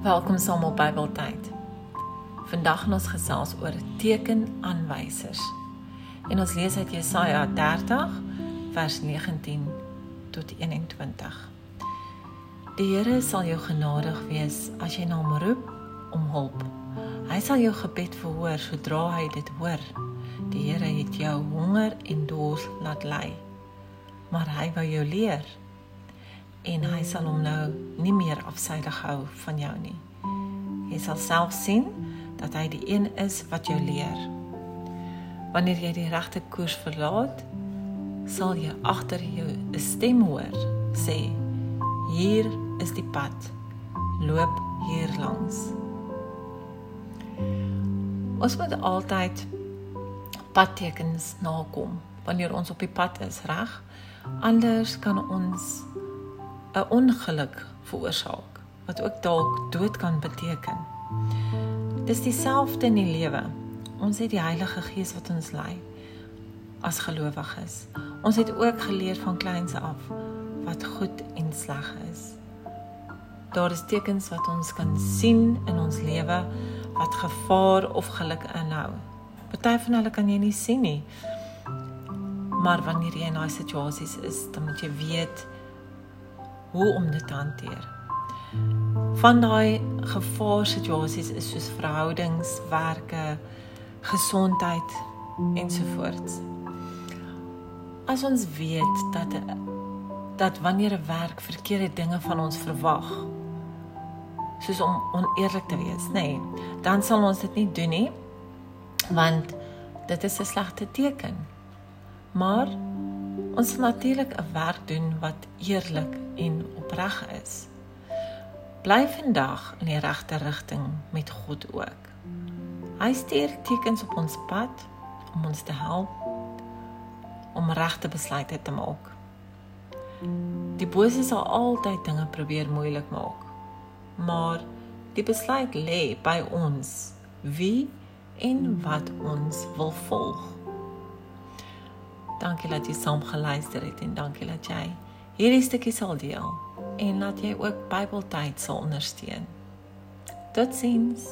Welkom saam op Bybeltyd. Vandag gaan ons gesels oor tekenaanwysers. En ons lees uit Jesaja 30 vers 19 tot 21. Die Here sal jou genadig wees as jy na hom roep om hulp. Hy sal jou gebed verhoor sodra hy dit hoor. Die Here het jou honger en dors laat ly. Maar hy wou jou leer en hy sal hom nou nie meer afsydig hou van jou nie. Jy sal self sien dat hy die een is wat jou leer. Wanneer jy die regte koers verlaat, sal jy agter jou 'n stem hoor sê: "Hier is die pad. Loop hier langs." Ons moet altyd padtekens nakom wanneer ons op die pad is, reg? Anders kan ons 'n ongeluk veroorsaak wat ook dalk dood kan beteken. Dis dieselfde in die lewe. Ons het die Heilige Gees wat ons lei as gelowiges. Ons het ook geleer van kleins af wat goed en sleg is. Daar is tekens wat ons kan sien in ons lewe wat gevaar of geluk inhou. Party van hulle kan jy nie sien nie. Maar wanneer jy in daai situasies is, dan moet jy weet hoe om dit te hanteer. Van daai gevaarsituasies is soos verhoudings, werke, gesondheid ensovoorts. As ons weet dat dat wanneer 'n werk verkeerde dinge van ons verwag, soos om oneerlik te wees, nê, nee, dan sal ons dit nie doen nie, want dit is 'n slegte teken. Maar ons natuurlik 'n werk doen wat eerlik en opreg is. Bly vandag in die regte rigting met God ook. Hy stuur tekens op ons pad om ons te help om regte besluite te maak. Die bose sal altyd dinge probeer moeilik maak. Maar die besluit lê by ons wie en wat ons wil volg. Dankie dat jy saam geluister het en dankie dat jy hierdie stukkie sal deel en dat jy ook Bybeltyd sal ondersteun. Totsiens.